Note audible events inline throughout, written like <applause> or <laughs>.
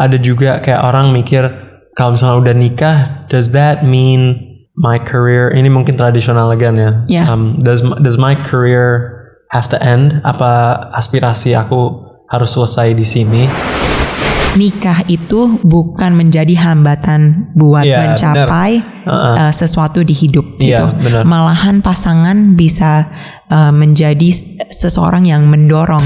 ada juga kayak orang mikir kalau misalnya udah nikah, does that mean my career ini mungkin tradisional again ya? Yeah. Um, does does my career have to end? Apa aspirasi aku harus selesai di sini? nikah itu bukan menjadi hambatan buat Iya, mencapai Uh-uh. uh, sesuatu di hidup Iya, gitu. benar. Malahan pasangan bisa uh, menjadi seseorang yang mendorong.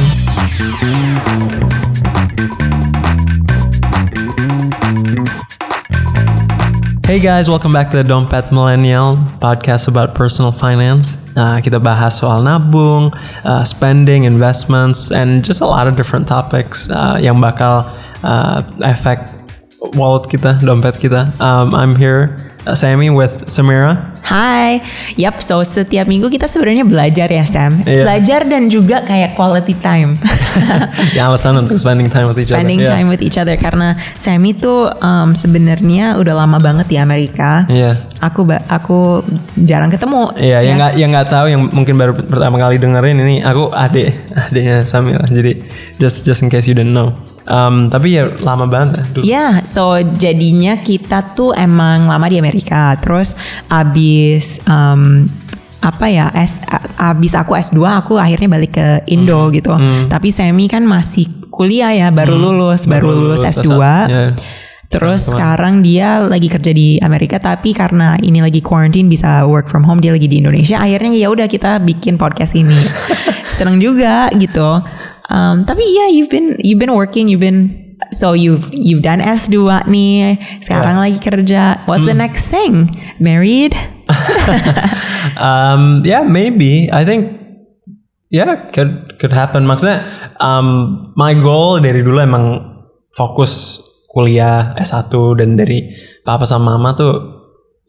Hey guys, welcome back to the Dompet Millennial podcast about personal finance. Uh, kita bahas soal nabung, uh, spending, investments, and just a lot of different topics uh, yang bakal uh, efek wallet kita, dompet kita. Um, I'm here, Sammy, with Samira. Hai, yap. So setiap minggu kita sebenarnya belajar ya Sam. Iya. Belajar dan juga kayak quality time. <laughs> yang alasan untuk spending time with each Spending other. time with each other karena Sammy tuh um, sebenarnya udah lama banget di Amerika. Iya. Aku ba- aku jarang ketemu. Iya, ya. yang nggak yang nggak tahu yang mungkin baru pertama kali dengerin ini aku adik adiknya Samira. Jadi just just in case you didn't know. Um, tapi ya lama banget ya dulu. Ya, so jadinya kita tuh emang lama di Amerika. Terus abis um, apa ya, S, abis aku S2 aku akhirnya balik ke Indo gitu. Tapi Semi kan masih kuliah ya, baru lulus, baru, lulus, S2. Ya. Terus sekarang dia lagi kerja di Amerika tapi karena ini lagi quarantine bisa work from home dia lagi di Indonesia akhirnya ya udah kita bikin podcast ini. <laughs> Seneng juga gitu. Um, tapi ya you've been you've been working you've been so you've you've done S2 nih. Sekarang lagi kerja. What's the next thing? Married? <laughs> um, yeah, maybe. I think yeah, could could happen. Maksudnya um, my goal dari dulu emang fokus kuliah S1 dan dari papa sama mama tuh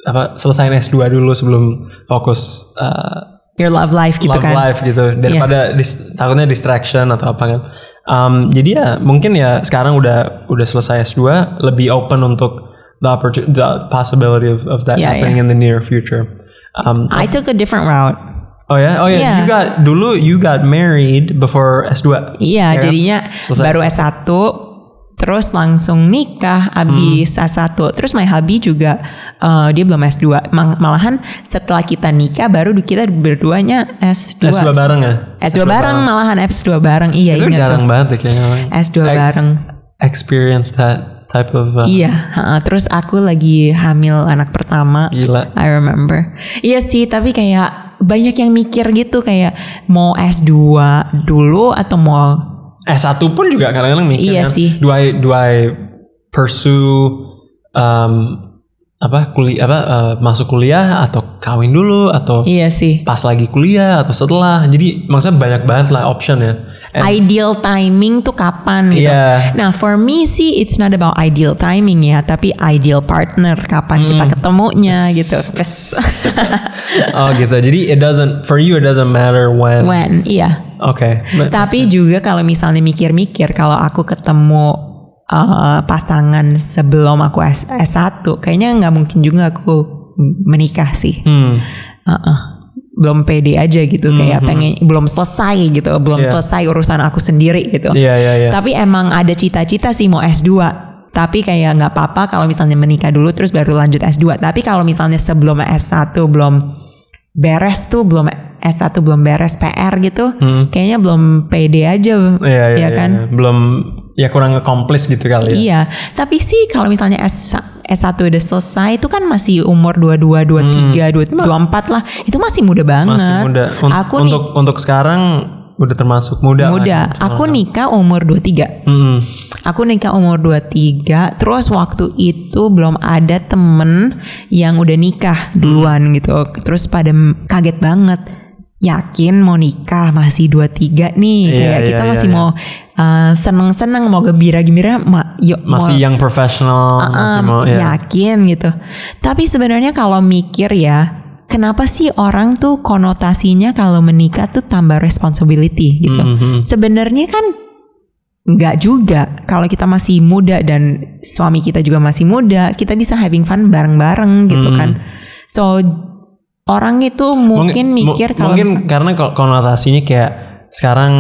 apa selesaiin S2 dulu sebelum fokus uh, Your love life gitu love kan. life gitu daripada dis- takutnya distraction atau apa kan. Um, jadi ya mungkin ya sekarang udah udah selesai S2 lebih open untuk the opportunity the possibility of, of that Yeah, happening in the near future. Um, I took a different route. oh ya, oh ya, Yeah. you got dulu you got married before S2. Iya, Ya kan? jadinya Selesai baru S1 terus langsung nikah abis Hmm. S1. Terus my hubby juga eh, dia belum S2. Mal- Malahan setelah kita nikah baru kita berduanya S2. S2 bareng ya? S2 bareng malahan S2 bareng. Iya, Itu ingat jarang tuh. banget kayaknya. orang S2 Ex- bareng. Experience that type of uh, Iya, ha-ha. terus aku lagi hamil anak pertama. gila. I remember. Iya sih, tapi kayak banyak yang mikir gitu kayak mau S2 dulu atau mau S1 pun juga kadang-kadang mikir Iya kan, sih. do I do I pursue um, apa kuliah apa uh, masuk kuliah atau kawin dulu atau Iya sih. pas lagi kuliah atau setelah. Jadi maksudnya banyak banget lah option ya. And- ideal timing tuh kapan gitu. Iya. Nah, for me sih it's not about ideal timing ya, tapi ideal partner kapan Hmm. kita ketemunya gitu. Pes. <laughs> oh gitu. Jadi it doesn't for you it doesn't matter when. When, iya. Oke. But- Tapi juga kalau misalnya mikir-mikir kalau aku ketemu uh, pasangan sebelum aku S S1, kayaknya nggak mungkin juga aku menikah sih. Hmm. Uh-uh. Belum pede aja gitu kayak pengen belum selesai gitu, belum Iya. selesai urusan aku sendiri gitu. Iya iya iya. Tapi emang ada cita-cita sih mau S2. Tapi kayak nggak apa-apa kalau misalnya menikah dulu terus baru lanjut S2. Tapi kalau misalnya sebelum S1 belum beres tuh belum S1 belum beres PR gitu, kayaknya belum pede aja. Hmm. Iya iya ya kan? iya. Belum ya kurang nge-accomplish gitu kali ya. Iya, tapi sih kalau misalnya S S1 udah selesai itu kan masih umur 22, 23, 24 lah. Itu masih muda banget. Hmm. Masih muda. Un- Aku nih untuk untuk sekarang udah termasuk muda. lah. muda. Aku nikah umur 23. Hmm. Aku nikah umur 23, terus waktu itu belum ada temen yang udah nikah duluan gitu. Terus pada kaget banget. Yakin mau nikah masih 23 nih. Iya, Kayak iya, kita iya, masih iya. mau uh, seneng-seneng, mau gembira-gembira, ma- yuk Masih mau yang profesional, masih um, mau ya. yakin gitu. Tapi sebenarnya kalau mikir ya, kenapa sih orang tuh konotasinya kalau menikah tuh tambah responsibility gitu. Mhm. Sebenarnya kan nggak juga. Kalau kita masih muda dan suami kita juga masih muda, kita bisa having fun bareng-bareng gitu Hmm. kan. So orang itu mungkin mu- mikir kalau mungkin misal- karena ko- konotasinya kayak sekarang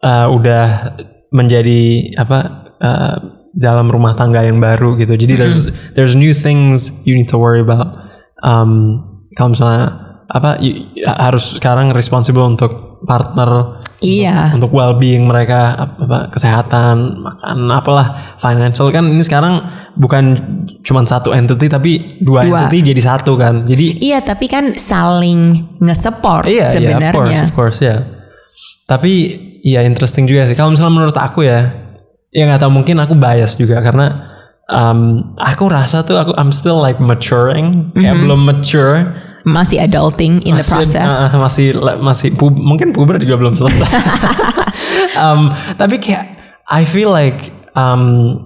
uh, udah menjadi apa uh, dalam rumah tangga yang baru gitu. Jadi there's there's new things you need to worry about. Um, kalau misalnya apa y- harus sekarang responsible untuk partner Iya. untuk well-being mereka ap- apa kesehatan makan apalah financial kan ini sekarang bukan cuma satu entity tapi dua, Dua. entity jadi satu kan jadi Iya, tapi kan saling nge-support iya iya of sebenarnya. course of course ya tapi iya interesting juga sih kalau misalnya menurut aku ya ya nggak tahu mungkin aku bias juga karena um, aku rasa tuh aku I'm still like maturing kayak belum mature Masih adulting in the Masih- process. uh, masih masih pub, mungkin puber juga belum selesai. <laughs> um, tapi kayak I feel like um,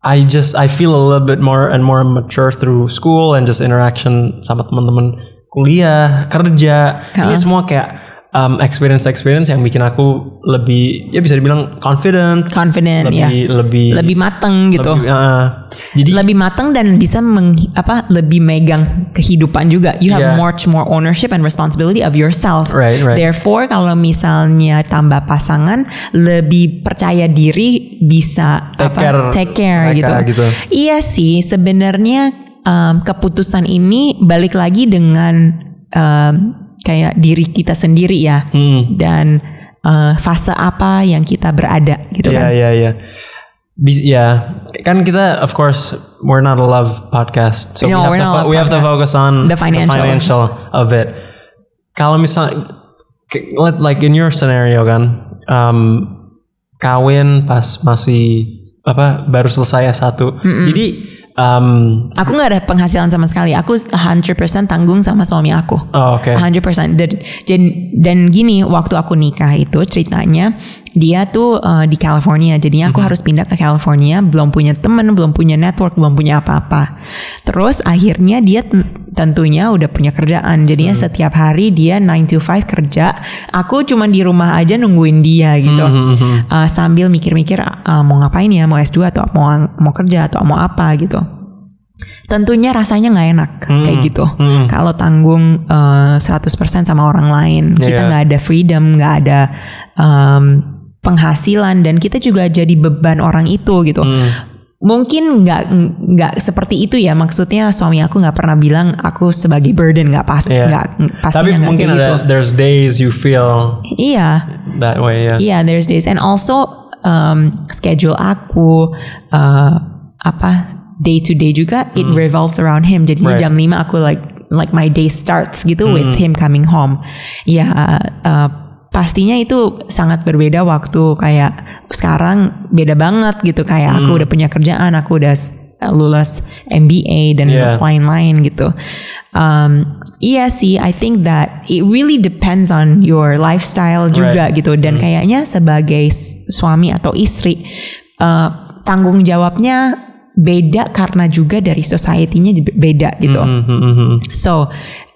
I just I feel a little bit more and more mature through school and just interaction sama teman-teman kuliah, kerja. Ini semua kayak um, experience-experience yang bikin aku lebih ya bisa dibilang confident, Confident ya. lebih lebih Lebih mateng gitu. lebih, uh, jadi lebih matang dan bisa meng, apa lebih megang kehidupan juga. You have Yeah. much more ownership and responsibility of yourself. Right, right. Therefore kalau misalnya tambah pasangan lebih percaya diri bisa Take apa care take care gitu. gitu. Iya sih sebenarnya um, keputusan ini balik lagi dengan um, kayak diri kita sendiri ya Hmm. dan uh, fase apa yang kita berada gitu Iya kan. iya iya. Bis- Ya, kan kita of course we're not a love podcast, so No, we have to we have to focus on The financial. financial of it. Kalau misal, let like in your scenario kan, um, kawin pas masih apa baru selesai S1. Jadi um, Aku nggak ada penghasilan sama sekali. Aku 100% tanggung sama suami aku. oh, oke. 100% dan, dan dan gini waktu aku nikah itu ceritanya dia tuh uh, di California. Jadinya aku harus pindah ke California. Belum punya temen belum punya network belum punya apa-apa. Terus akhirnya dia ten- tentunya udah punya kerjaan. Jadinya setiap hari dia 9 to 5 kerja. Aku cuma di rumah aja nungguin dia gitu. Uh, sambil mikir-mikir uh, mau ngapain ya? Mau S2 atau mau mau kerja atau mau apa gitu. Tentunya rasanya nggak enak kayak gitu. Kalau tanggung uh, 100% sama orang lain, kita Iya. nggak ada freedom, nggak ada um, penghasilan dan kita juga jadi beban orang itu gitu. Mungkin nggak nggak seperti itu ya maksudnya suami aku nggak pernah bilang aku sebagai burden nggak pas Iya. nggak pasti Tapi nggak mungkin ada gitu. there's days you feel Iya. that way ya. Iya, there's days and also um, schedule aku uh, apa day to day juga it revolves around him. Hmm. Right. jam 5 aku like like my day starts gitu with Hmm. him coming home. Ya uh, pastinya itu sangat berbeda waktu kayak sekarang beda banget gitu kayak Hmm. aku udah punya kerjaan, aku udah s- lulus MBA dan Yeah. lain-lain gitu. Um, iya sih, I think that it really depends on your lifestyle juga Right. gitu. Dan kayaknya sebagai suami atau istri, uh, tanggung jawabnya beda karena juga dari society-nya beda gitu. So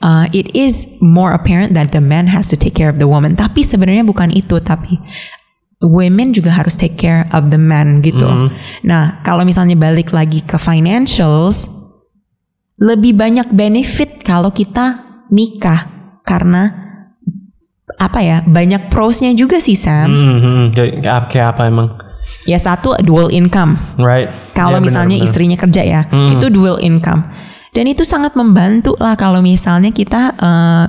uh, it is more apparent that the man has to take care of the woman. Tapi sebenarnya bukan itu, tapi women juga harus take care of the man gitu. Nah, kalau misalnya balik lagi ke financials, lebih banyak benefit kalau kita nikah karena apa ya banyak prosnya juga sih Sam. Mhm, kayak, kayak kayak apa emang? Ya satu dual income. Right. Kalau Iya, misalnya benar-benar. istrinya kerja ya, itu dual income. Dan itu sangat membantu lah kalau misalnya kita eh,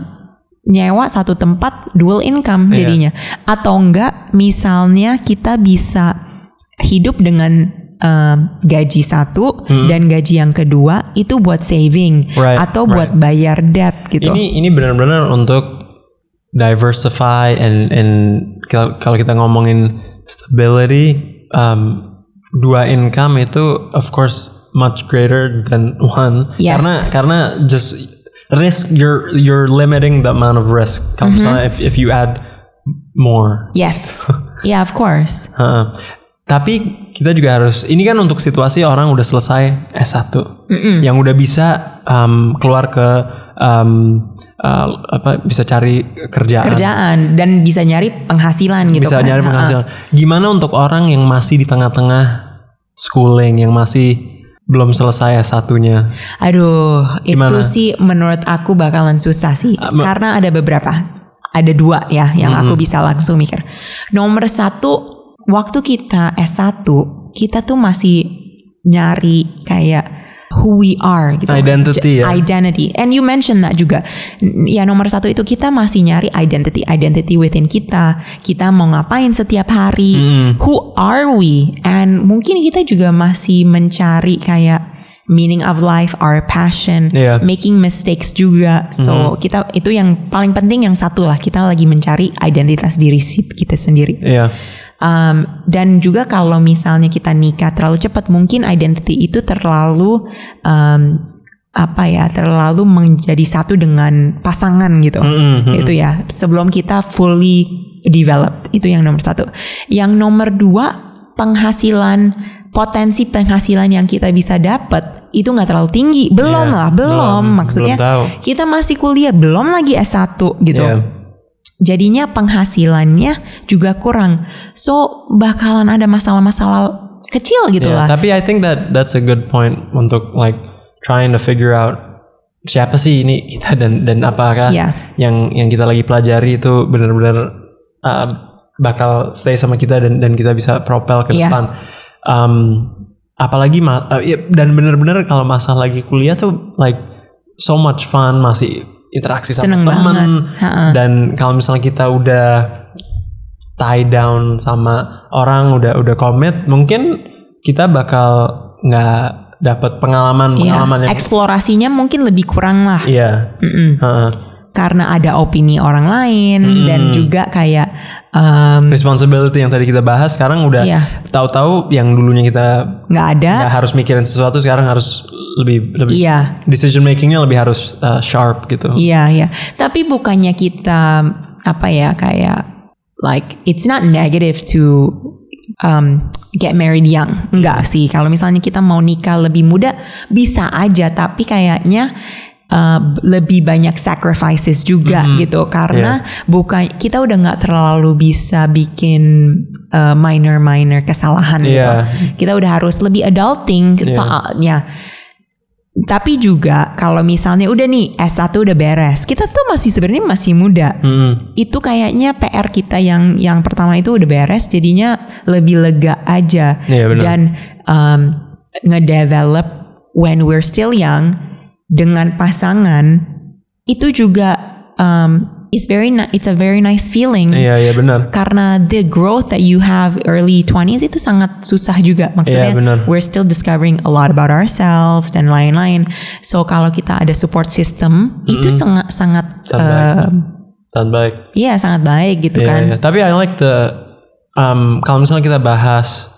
nyewa satu tempat dual income Iya. jadinya. Atau enggak misalnya kita bisa hidup dengan eh, gaji satu dan gaji yang kedua itu buat saving Hmm. Right, atau buat bayar debt gitu. Ini ini benar-benar untuk diversify and and kalau kita ngomongin stability, um, dua income itu of course much greater than one. Yes. Karena karena just risk you're you're limiting the amount of risk. Kalau misalnya if if you add more. Yes. <laughs> yeah, of course. Heeh. Tapi kita juga harus ini kan untuk situasi orang udah selesai S1 yang udah bisa um, keluar ke um, uh, apa bisa cari kerjaan, Kerjaan dan bisa nyari penghasilan gitu bisa kan. nyari penghasilan. Gimana untuk orang yang masih di tengah-tengah schooling yang masih belum selesai S1-nya? Aduh, Gimana? itu sih menurut aku bakalan susah sih. Me- Karena ada beberapa. Ada dua ya yang aku bisa langsung mikir. Nomor satu, waktu kita S1, kita tuh masih nyari kayak who we are gitu. Identity, ya. Identity. And you mentioned that juga. Ya nomor satu itu kita masih nyari identity, identity within kita. Kita mau ngapain setiap hari? Who are we? And mungkin kita juga masih mencari kayak meaning of life, our passion, Iya. making mistakes juga. So kita itu yang paling penting yang satu lah. Kita lagi mencari identitas diri kita sendiri. Iya. Um, dan juga kalau misalnya kita nikah terlalu cepat, mungkin identity itu terlalu um, apa ya, terlalu menjadi satu dengan pasangan gitu. Itu ya. Sebelum kita fully developed, itu yang nomor satu. Yang nomor dua, penghasilan potensi penghasilan yang kita bisa dapat itu nggak terlalu tinggi. Belum Iya, lah, belum. belum, Maksudnya belum tahu. kita masih kuliah, belum lagi S1 gitu Iya. Jadinya penghasilannya juga kurang. So bakalan ada masalah-masalah kecil gitu Yeah, lah. Tapi I think that that's a good point untuk like trying to figure out siapa sih ini kita dan dan apakah Yeah. yang yang kita lagi pelajari itu benar-benar uh, bakal stay sama kita dan dan kita bisa propel ke Yeah. depan. Um, apalagi ma- uh, ya, dan benar-benar kalau masa lagi kuliah tuh like so much fun masih interaksi sama Seneng teman banget. Ha-ha. dan kalau misalnya kita udah tie down sama orang udah udah komit mungkin kita bakal nggak dapat pengalaman Iya, pengalaman yang eksplorasinya mungkin lebih kurang lah. iya Mm-mm. Heeh. Karena ada opini orang lain dan juga kayak um, responsibility yang tadi kita bahas sekarang udah Iya. tahu-tahu yang dulunya kita nggak ada. nggak harus mikirin sesuatu sekarang harus lebih lebih Iya. decision makingnya lebih harus uh, sharp gitu Iya, iya. Tapi bukannya kita apa ya kayak like it's not negative to um, get married young. Enggak sih. Kalau misalnya kita mau nikah lebih muda bisa aja, tapi kayaknya uh, lebih banyak sacrifices juga gitu karena bukan kita udah nggak terlalu bisa bikin uh, minor-minor kesalahan gitu. Iya. Kita udah harus lebih adulting soalnya. Tapi juga kalau misalnya udah nih S1 udah beres, kita tuh masih sebenarnya masih muda. Mm. Itu kayaknya PR kita yang yang pertama itu udah beres, jadinya lebih lega aja. Iya, benar. Dan um, ngedevelop when we're still young dengan pasangan itu juga um, it's very it's a very nice feeling. Iya iya benar. Karena the growth that you have early 20s itu sangat susah juga. Maksudnya Iya, benar. we're still discovering a lot about ourselves dan lain-lain. So kalau kita ada support system itu sangat sangat Sangat baik. um, sangat baik. iya sangat baik gitu Iya, kan. iya. Tapi I like the um, kalau misalnya kita bahas,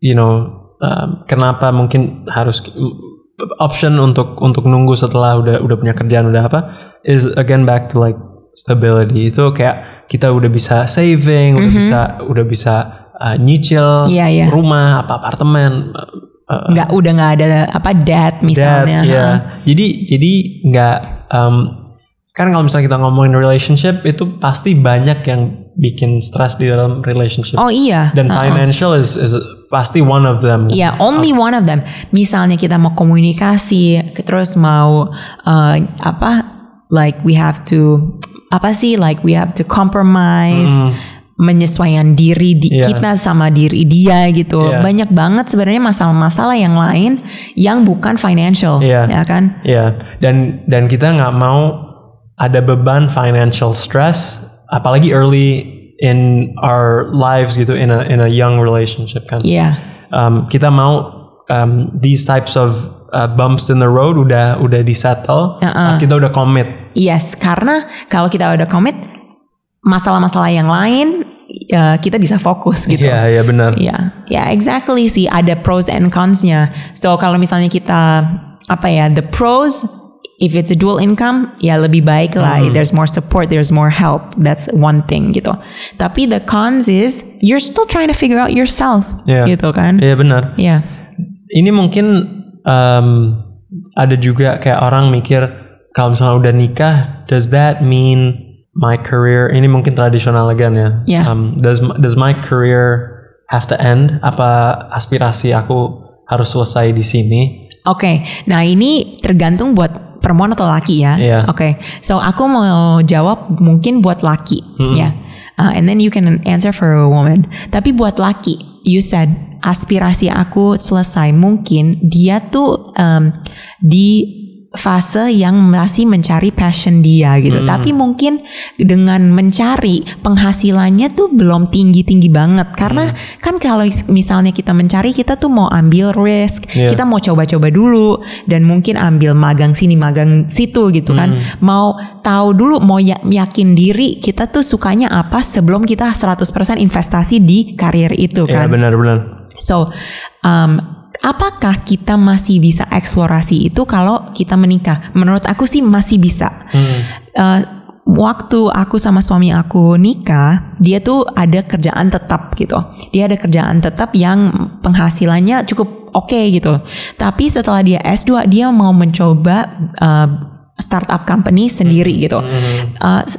you know, um, kenapa mungkin harus option untuk untuk nunggu setelah udah udah punya kerjaan udah apa is again back to like stability itu kayak kita udah bisa saving, udah bisa udah bisa uh, nyicil Mm-hmm. Iya, iya. rumah apa apartemen. uh, nggak udah nggak ada apa debt misalnya That, iya. ha. Jadi jadi nggak um, kan kalau misalnya kita ngomongin relationship itu pasti banyak yang bikin stres di dalam relationship. oh iya Dan financial is, is pasti one of them. Iya, only one of them. Misalnya kita mau komunikasi, terus mau uh, apa? Like we have to apa sih? Like we have to compromise, menyesuaikan diri di, Iya. kita sama diri dia gitu. Iya. Banyak banget sebenarnya masalah-masalah yang lain yang bukan financial, Iya. ya kan? Iya. Dan dan kita nggak mau ada beban financial stress, apalagi early in our lives gitu, in a in a young relationship kan. Iya. Um, kita mau um, these types of uh, bumps in the road udah udah disettle, pas kita udah commit. Yes, karena kalau kita udah commit, masalah-masalah yang lain uh, kita bisa fokus gitu. Iya, iya benar. Ya, ya exactly sih ada pros and cons-nya. So kalau misalnya kita apa ya, the pros if it's a dual income ya lebih baik lah. There's more support, there's more help. That's one thing gitu. Tapi the cons is you're still trying to figure out yourself Iya. gitu kan. Iya benar. Iya. Ini mungkin um, ada juga kayak orang mikir kalau misalnya udah nikah, does that mean my career? Ini mungkin tradisional again ya. Yeah. Um, does does my career have to end? Apa aspirasi aku harus selesai di sini? Oke, nah ini tergantung buat perempuan atau laki ya. Iya. Oke, so aku mau jawab mungkin buat laki ya. Uh, and then you can answer for a woman. Tapi buat laki, you said aspirasi aku selesai. Mungkin dia tuh um, di fase yang masih mencari passion dia gitu. Hmm. Tapi mungkin dengan mencari penghasilannya tuh belum tinggi-tinggi banget. Karena Hmm. kan kalau misalnya kita mencari kita tuh mau ambil risk, Iya. kita mau coba-coba dulu dan mungkin ambil magang sini, magang situ gitu kan. Hmm. Mau tahu dulu mau ya- yakin diri kita tuh sukanya apa sebelum kita 100% investasi di karir itu Ya kan. benar-benar. So, um, apakah kita masih bisa eksplorasi itu kalau kita menikah? Menurut aku sih masih bisa. Uh, waktu aku sama suami aku nikah, dia tuh ada kerjaan tetap gitu. Dia ada kerjaan tetap yang penghasilannya cukup oke gitu. Tapi setelah dia S2, dia mau mencoba uh, startup company sendiri gitu. Uh, s-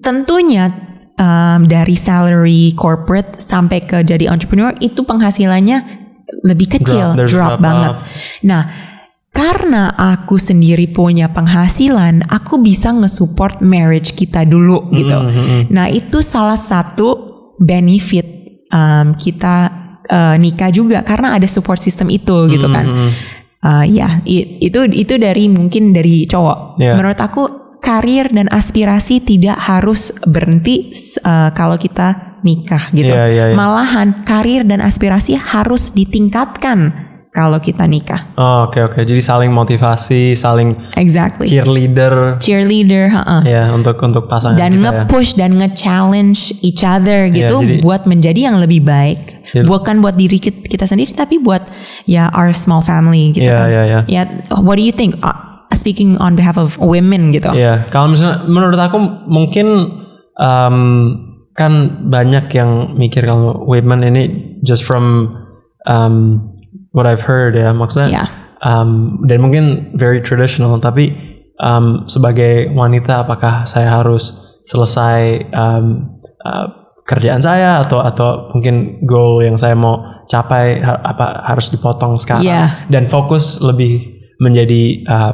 tentunya um, dari salary corporate sampai ke jadi entrepreneur itu penghasilannya lebih kecil, Drop, drop, banget. off. Nah, karena aku sendiri punya penghasilan, aku bisa nge-support marriage kita dulu gitu. Nah, itu salah satu benefit um, kita uh, nikah juga karena ada support system itu gitu kan. Uh, ya, i- itu itu dari mungkin dari cowok. Yeah. Menurut aku karir dan aspirasi tidak harus berhenti uh, kalau kita nikah gitu. Iya, iya, iya. Malahan karir dan aspirasi harus ditingkatkan kalau kita nikah. Oh, Oke oke. Jadi saling motivasi, saling Exactly. cheerleader Cheerleader, heeh. ya untuk untuk pasangan dan kita ya. nge-push dan nge-challenge each other gitu jadi- buat menjadi yang lebih baik. Jadi- Bukan buat diri kit- kita sendiri tapi buat ya our small family gitu Iya, kan. iya, iya. Ya, what do you think? Uh, speaking on behalf of women gitu. Iya, kalau misalnya menurut aku mungkin um, kan banyak yang mikir kalau women ini just from um, what I've heard ya, maksudnya Iya. um, dan mungkin very traditional, tapi um, sebagai wanita apakah saya harus selesai um, uh, kerjaan saya atau atau mungkin goal yang saya mau capai ha- apa harus dipotong sekarang Iya. dan fokus lebih menjadi uh,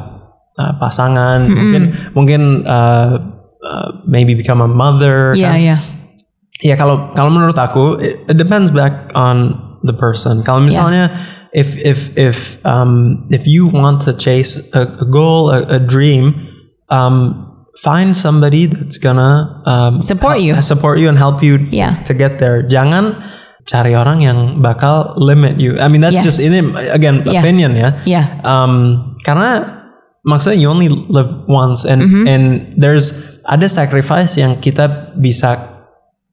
uh, pasangan mungkin mungkin uh, uh, maybe become a mother Iya, kan? iya. Ya kalau kalau menurut aku it, it depends back on the person. Kalau misalnya if if if um if you want to chase a, a goal, a, a dream, um find somebody that's gonna um Support you. support you and help you Yeah. to get there. Jangan cari orang yang bakal limit you. I mean that's Yes. just ini again Yeah. opinion ya. Yeah. Um, karena maksudnya you only live once and Mm-hmm. and there's ada sacrifice yang kita bisa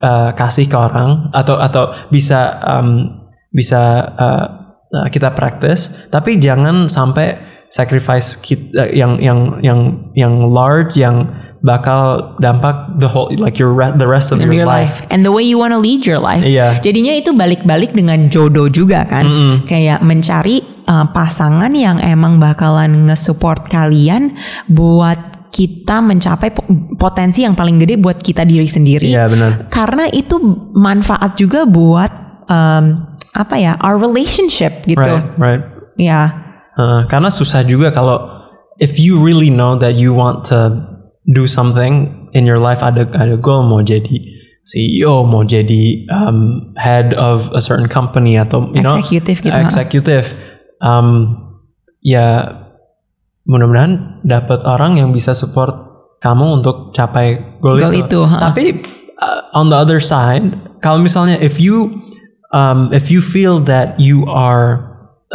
uh, kasih ke orang atau atau bisa um, bisa uh, uh, kita practice tapi jangan sampai sacrifice kita yang yang yang yang large yang bakal dampak the whole like your re- the rest of your, your life. life and the way you wanna lead your life. Iya. Jadinya itu balik-balik dengan jodoh juga kan. Kayak mencari uh, pasangan yang emang bakalan nge-support kalian buat kita mencapai po- potensi yang paling gede buat kita diri sendiri. Iya, benar. Karena itu manfaat juga buat um, apa ya our relationship gitu. Right, right. Ya. Uh, karena susah juga kalau if you really know that you want to do something in your life ada ada goal mau jadi CEO mau jadi um, head of a certain company atau you know Executive gitu, executive um, ya mudah-mudahan dapat orang yang bisa support kamu untuk capai goal, Goal itu. itu, ha. Tapi uh, on the other side, kalau misalnya if you um, if you feel that you are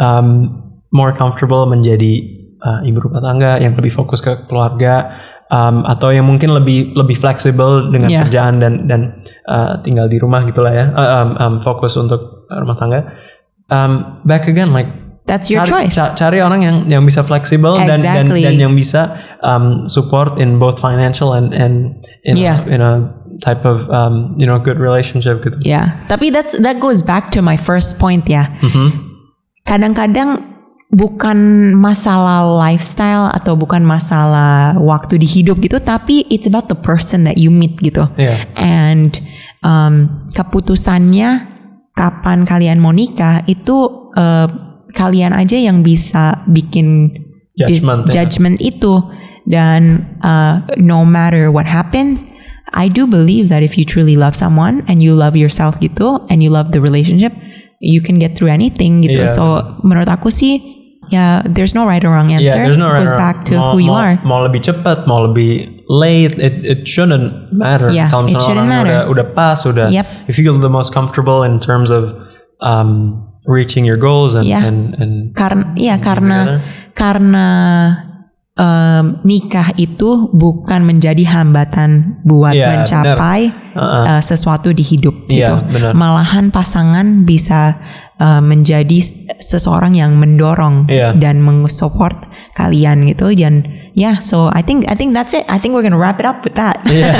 um, more comfortable menjadi uh, ibu rumah tangga yang lebih fokus ke keluarga um, atau yang mungkin lebih lebih fleksibel dengan Yeah. kerjaan dan dan uh, tinggal di rumah gitulah ya, uh, um, um, fokus untuk rumah tangga. Um, back again like That's your cari, choice. ca- cari orang yang yang bisa fleksibel dan, dan Exactly. dan yang bisa um, support in both financial and and in Yeah. a, in a type of um, you know good relationship gitu. Ya, tapi that's that goes back to my first point ya. Mm-hmm. Kadang-kadang bukan masalah lifestyle atau bukan masalah waktu di hidup gitu, tapi it's about the person that you meet gitu. Iya. And um, keputusannya kapan kalian mau nikah itu uh, kalian aja yang bisa bikin dis- Judgment, ya. judgment itu. Dan uh, no matter what happens, I do believe that if you truly love someone and you love yourself gitu and you love the relationship, you can get through anything gitu. Iya. So menurut aku sih ya there's no right or wrong answer. Yeah, there's no It goes right back to mau, who you mau, are. Mau lebih cepat, mau lebih late, it it shouldn't matter. Yeah, Kalau it misalnya shouldn't orangnya matter. udah udah pas, udah Yep. you feel the most comfortable in terms of um, reaching your goals and Yeah. and, and Karena ya karena together. karena em, nikah itu bukan menjadi hambatan buat Iya, mencapai Uh-uh. eh, sesuatu di hidup Iya, gitu. benar. Malahan pasangan bisa eh, menjadi seseorang yang mendorong Iya. dan mensupport kalian gitu dan ya so I think I think that's it. I think we're gonna wrap it up with that. <laughs> <laughs> yeah,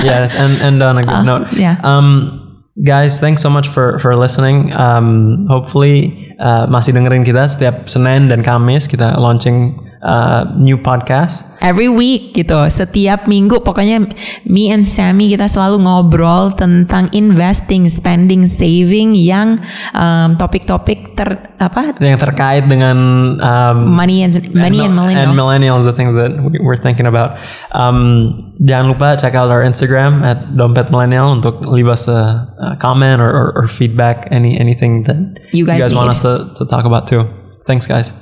yeah, and and on a good note. yeah. Um, guys, thanks so much for for listening. Um, hopefully uh, masih dengerin kita setiap Senin dan Kamis kita launching uh, new podcast. Every week gitu, setiap minggu pokoknya me and Sammy kita selalu ngobrol tentang investing, spending, saving yang um, topik-topik ter apa yang terkait dengan um, money and money and, mil- millennials. and millennials, the things that we- we're thinking about. Um, jangan lupa check out our Instagram at dompet millennial untuk leave us a, a comment or, or, or feedback, any anything that You guys want need. us to, to talk about too. Thanks, guys.